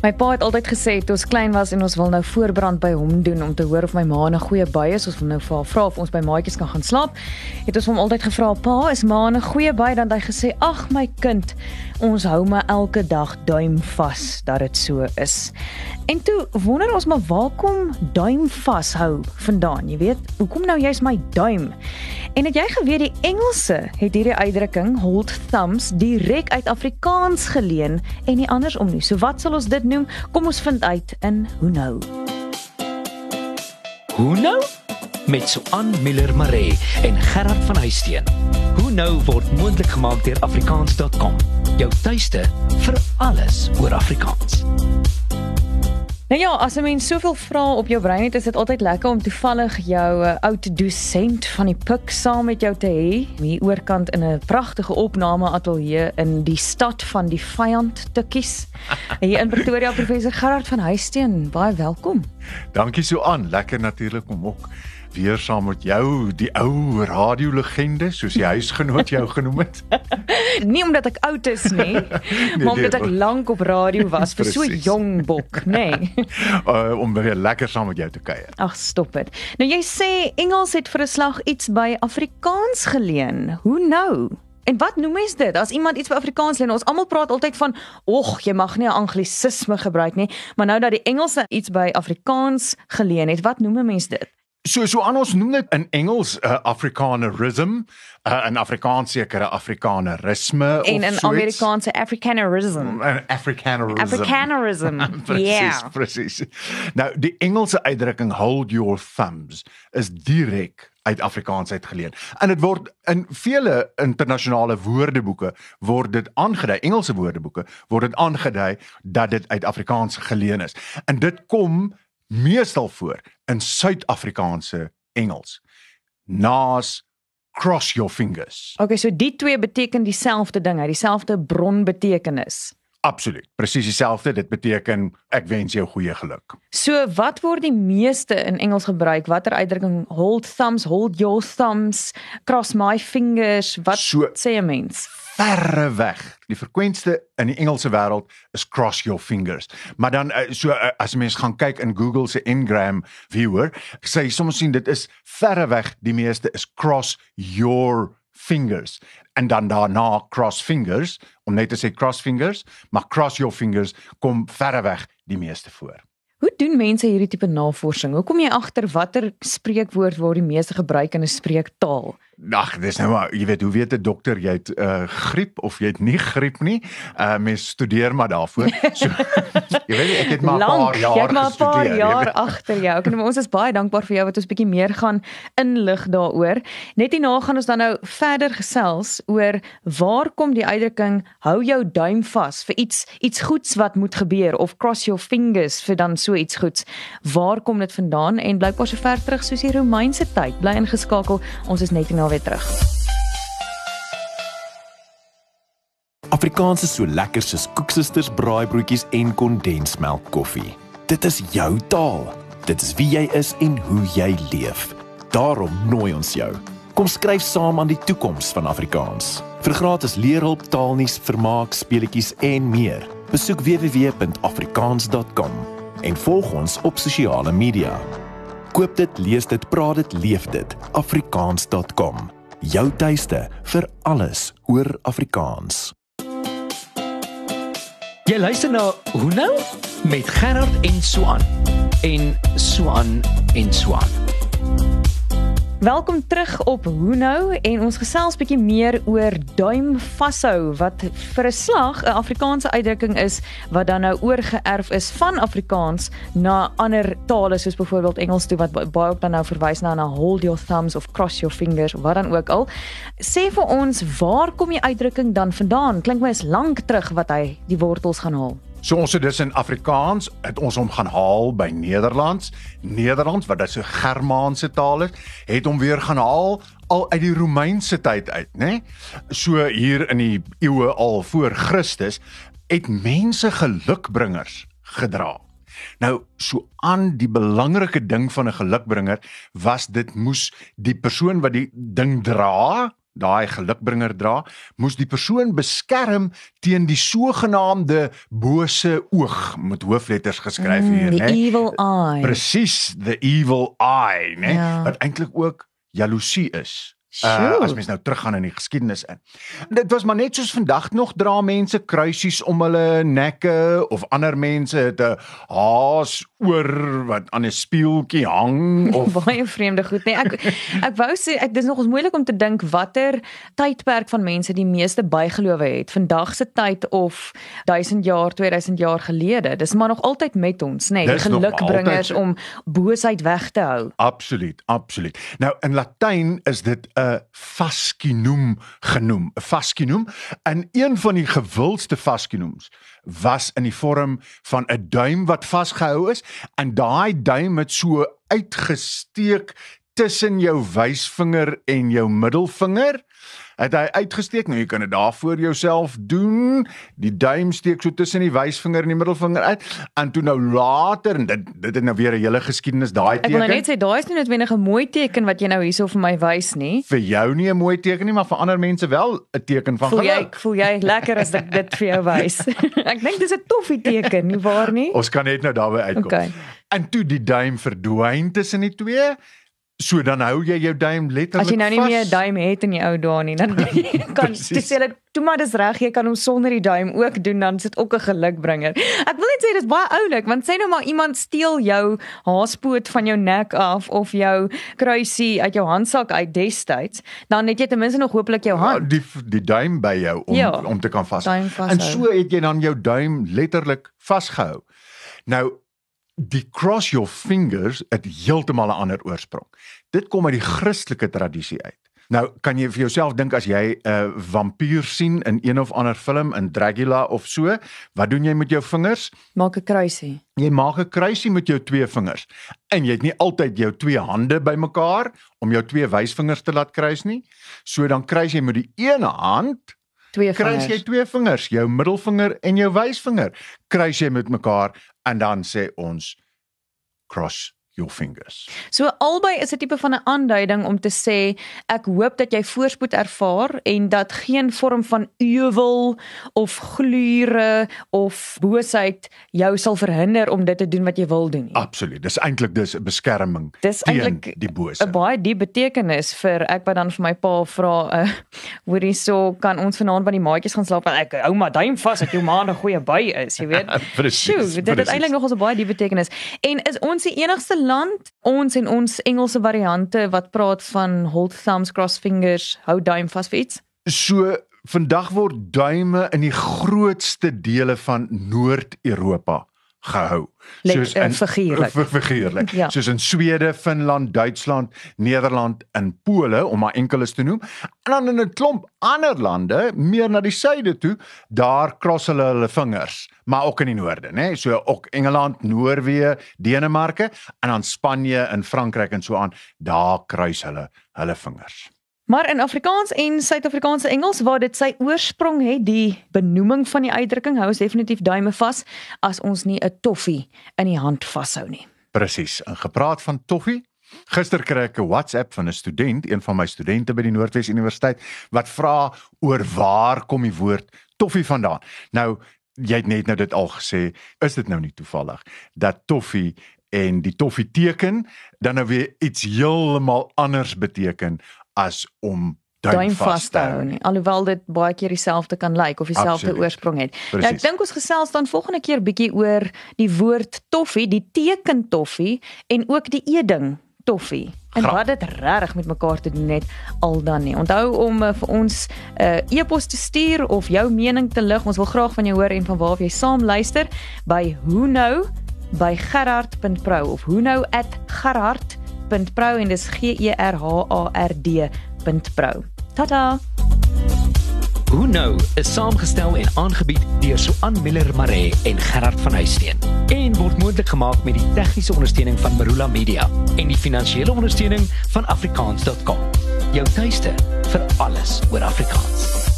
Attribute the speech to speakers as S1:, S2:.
S1: My pa het altyd gesê toe ons klein was en ons wil nou voorbrand by hom doen om te hoor of my ma 'n goeie by is. Ons wil nou vir haar vra of ons by maatjies kan gaan slaap. Het ons hom altyd gevra, "Pa, is ma 'n goeie by?" Dan het hy gesê, "Ag my kind, ons hou maar elke dag duim vas dat dit so is." En toe wonder ons maar waar kom duim vashou vandaan? Jy weet, hoekom nou jy's my duim? En het jy geweet die Engelse het hierdie uitdrukking hold thumbs direk uit Afrikaans geleen en nie andersom nie. So wat sal ons dit noem? Kom ons vind uit in Hoe nou.
S2: Hoe nou? Met Suan Miller Maree en Gerard van Huisteen. Hoe nou word moontlik gemaak deur afrikaans.com. Jou tuiste vir alles oor Afrikaans.
S1: Nou ja, as 'n mens soveel vrae op jou brein het, is dit altyd lekker om toevallig jou uh, ou dosent van die pik saam met jou te hê, hier oorkant in 'n pragtige opname ateljee in die stad van die vyand te kies. Hier in Pretoria professor Gerard van Huisteen, baie welkom.
S3: Dankie so aan, lekker natuurlik om ook weer saam met jou die ou radiolegende soos die huisgenoot jou genoem het.
S1: nie omdat ek oud is nie, nee, maar omdat ek lank op radio was vir so jong bok, nê. Nee.
S3: uh, om weer lekker saam met jou te kuier.
S1: Ag, stop dit. Nou jy sê Engels het vir 'n slag iets by Afrikaans geleen. Hoe nou? En wat noem mens dit? As iemand iets by Afrikaans leen, ons almal praat altyd van, "Ag, jy mag nie 'n anglisisme gebruik nie," maar nou dat die Engelse iets by Afrikaans geleen het, wat noem 'n mens dit?
S3: So so aan ons noem dit in Engels 'n uh, Afrikanerism, uh, in Afrikaans sekere Afrikanerisme of
S1: en in Amerikaanse Afrikanerism.
S3: 'n Afrikanerism.
S1: Afrikanerism.
S3: presies,
S1: yeah.
S3: presies. Nou die Engelse uitdrukking hold your thumbs is direk uit Afrikaans uitgeleen. En dit word in vele internasionale woordeboeke word dit aangedui, Engelse woordeboeke word dit aangedui dat dit uit Afrikaans geleen is. En dit kom meestal voor in Suid-Afrikaanse Engels. Nas cross your fingers.
S1: Okay, so die twee beteken dieselfde ding, dieselfde bronbetekenis.
S3: Absoluut. Presies dieselfde. Dit beteken ek wens jou goeie geluk.
S1: So wat word die meeste in Engels gebruik? Watter uitdrukking? Hold thumbs, hold your thumbs, cross my fingers. Wat so, sê 'n mens?
S3: Verre weg. Die frekwenste in die Engelse wêreld is cross your fingers. Maar dan eh, so eh, as mens gaan kyk in Google se Ngram viewer, sê soms sien dit is verre weg die meeste is cross your fingers en dan daarna cross fingers om net te sê cross fingers, maar cross your fingers kom verre weg die meeste voor.
S1: Hoe doen mense hierdie tipe navorsing? Hoe kom jy agter watter spreekwoord word die meeste gebruik in 'n spreektaal?
S3: Ag, dis nou maar, jy weet, hoe weet 'n dokter jy het uh griep of jy het nie griep nie? Uh mens studeer maar daarvoor. So jy weet ek het maar 'n paar jaar
S1: jy het maar 'n paar jaar agter jou. Ek en ons is baie dankbaar vir jou wat ons bietjie meer gaan inlig daaroor. Net hierna gaan ons dan nou verder gesels oor waar kom die uitdrukking hou jou duim vas vir iets iets goeds wat moet gebeur of cross your fingers vir dan so iets goeds. Waar kom dit vandaan en blykbaar so ver terug soos die Romeinse tyd. Bly ingeskakel. Ons is net hierna weer terug.
S4: Afrikaans is so lekker soos koeksisters, braaibroodjies en kondensmelk koffie. Dit is jou taal. Dit is wie jy is en hoe jy leef. Daarom nooi ons jou. Kom skryf saam aan die toekoms van Afrikaans. Vir gratis leerhulp, taalnuus, vermaak, speletjies en meer. Besoek www.afrikaans.com en volg ons op sosiale media. Koop dit, lees dit, praat dit, leef dit. afrikaans.com. Jou tuiste vir alles oor Afrikaans.
S2: Jy luister na Hoe nou met Gerard en Swan en Swan en Swan.
S1: Welkom terug op Hoe nou en ons gesels bietjie meer oor duim vashou wat vir 'n slag 'n Afrikaanse uitdrukking is wat dan nou oorgeerf is van Afrikaans na ander tale soos byvoorbeeld Engels toe wat baie ook dan nou verwys na na hold your thumbs of cross your fingers wat dan ook al. Sê vir ons waar kom die uitdrukking dan vandaan? Klink my is lank terug wat hy die wortels gaan haal.
S3: So ons het dus in Afrikaans het ons hom gaan haal by Nederlands. Nederlands wat dit so Germaanse taal is, het hom weer gaan haal al uit die Romeinse tyd uit, né? Nee? So hier in die eeue al voor Christus het mense gelukbringers gedra. Nou so aan die belangrike ding van 'n gelukbringer was dit moes die persoon wat die ding dra daai gelukbringer dra, moes die persoon beskerm teen die sogenaamde bose oog met hoofletters geskryf hier,
S1: Mm,
S3: né?
S1: die evil eye.
S3: Presies, the evil eye, né?
S1: Ja.
S3: Wat eintlik ook jaloesie is. Uh,
S1: Sjoe.
S3: as mens nou teruggaan in die geskiedenis in. Dit was maar net soos vandag nog dra mense kruisies om hulle nekke of ander mense het 'n haas oor wat aan 'n spieeltjie hang of
S1: baie vreemde goed nee ek ek wou sê ek dis nogals moeilik om te dink watter tydperk van mense die meeste bygelowe het vandag se tyd of 1000 jaar 2000 jaar gelede dis maar nog altyd met ons nê nee, die gelukbringers
S3: altyd-
S1: om boosheid weg te hou
S3: Absoluut, absoluut. Nou in Latyn is dit 'n fascinum genoem, 'n fascinum en een van die gewildste fascinums was in die vorm van 'n duim wat vasgehou is. En daai duim het so uitgesteek tussen jou wysvinger en jou middelvinger. Het hy uitgesteek, nou jy kan dit daar voor jouself doen. Die duim steek so tussen die wysvinger en die middelvinger uit en toe nou later en dit dit het nou weer 'n hele geskiedenis daai
S1: ek wil nou
S3: teken.
S1: net sê daai is nie noodwendig 'n mooi teken wat jy nou hierso vir my wys nie
S3: vir jou nie 'n mooi teken nie, maar vir ander mense wel 'n teken van
S1: voel jy
S3: geluk.
S1: voel jy lekker as ek dit vir jou wys ek dink dis 'n toffie teken nie waar nie
S3: Ons kan net nou daarby uitkom.
S1: Okay.
S3: En toe die duim verdwyn tussen die twee, so dan hou jy jou duim letterlik
S1: As jy nou nie
S3: vas.
S1: meer 'n duim het in die ou dae nie, dan kan dis sê hulle toe maar dis reg, jy kan hom sonder die duim ook doen, dan sit ook 'n gelukbringer. Ek wil net sê dis baie oulik, want sê nou maar iemand steel jou haaspoot van jou nek af of jou kruisie uit jou handsak uit destyds, dan het jy ten minste nog hopelik jou
S3: Ja,
S1: hand.
S3: die die duim by jou om
S1: Ja,
S3: om te kan vas. En so het jy dan jou duim letterlik vasgehou. Nou die cross your fingers het heeltemal 'n ander oorsprong. Dit kom uit die Christelike tradisie uit. Nou kan jy vir jouself dink as jy 'n uh, vampier sien in een of ander film in Dracula of so, wat doen jy met jou vingers?
S1: Maak 'n kruisie.
S3: Jy maak 'n kruisie met jou twee vingers. En jy het nie altyd jou twee hande bymekaar om jou twee wysvingers te laat kruis nie. So dan kruis jy met die een hand
S1: Twee
S3: kruis jy
S1: vingers.
S3: twee vingers, jou middelvinger en jou wysvinger. Kruis jy met mekaar en dan sê ons cross your fingers.
S1: So albei is 'n tipe van 'n aanduiding om te sê ek hoop dat jy voorspoed ervaar en dat geen vorm van euwel of glure of boosheid jou sal verhinder om dit te doen wat jy wil doen nie.
S3: Absoluut. Dis eintlik dis 'n beskerming
S1: Dis
S3: teen
S1: eintlik
S3: die bose.
S1: 'n baie diep betekenis vir ek wat dan vir my pa vra, uh, hoorie so kan ons vanaand by die maatjies gaan slaap en ek hou maar duim vas dat jou ma 'n goeie by is, jy weet.
S3: Presies,
S1: dit het eintlik nogal 'n baie diep betekenis. En is ons die enigste land, ons en ons Engelse variante wat praat van hold thumbs, cross fingers, hou duim vas vir iets?
S3: So vandag word duime in die grootste dele van Noord-Europa gehou.
S1: Let- eh, figuurlik.
S3: v- figuurlik.
S1: Ja.
S3: Soos in Swede, Finland, Duitsland, Nederland en Pole om maar enkeles te noem. En dan in 'n klomp ander lande, meer na die suide toe, daar kros hulle hulle vingers, maar ook in die noorde, nê? So ook Engeland, Noorwe, Denemarke en dan Spanje en Frankryk en so aan, daar kruis hulle hulle vingers.
S1: Maar in Afrikaans en Suid-Afrikaanse Engels waar dit sy oorsprong het, die benoeming van die uitdrukking hou ons definitief duime vas as ons nie 'n toffie in die hand vashou nie.
S3: Presies. En gepraat van toffie. Gister kry ek 'n WhatsApp van 'n student, een van my studente by die Noordwes Universiteit, wat vra oor waar kom die woord toffie vandaan. Nou, jy het net nou dit al gesê, is dit nou nie toevallig dat toffie en die toffie teken dan nou weer iets heeltemal anders beteken as om duim,
S1: duim
S3: vas te hou.
S1: nie alhoewel dit baie keer dieselfde kan lyk of dieselfde oorsprong het. Nou, ek
S3: Presies.
S1: dink ons gesels dan volgende keer bietjie oor die woord toffie, die teken toffie en ook die eding toffie. En
S3: Graag.
S1: wat dit regtig met mekaar te doen het al dan nie. Onthou om uh, vir ons 'n uh, e-pos te stuur of jou mening te lig. Ons wil graag van jou hoor en van waar jy saam luister by hoe nou by gerard.pro of hoe nou @gerard.pro en dis G E R H A R D.pro. Tata.
S2: Hoe nou is saamgestel en aangebied deur Suan Miller Maree en Gerard van Huisteen en word moontlik gemaak met die tegniese ondersteuning van Marula Media en die finansiële ondersteuning van afrikaans.com. Jou tuiste vir alles oor Afrikaans.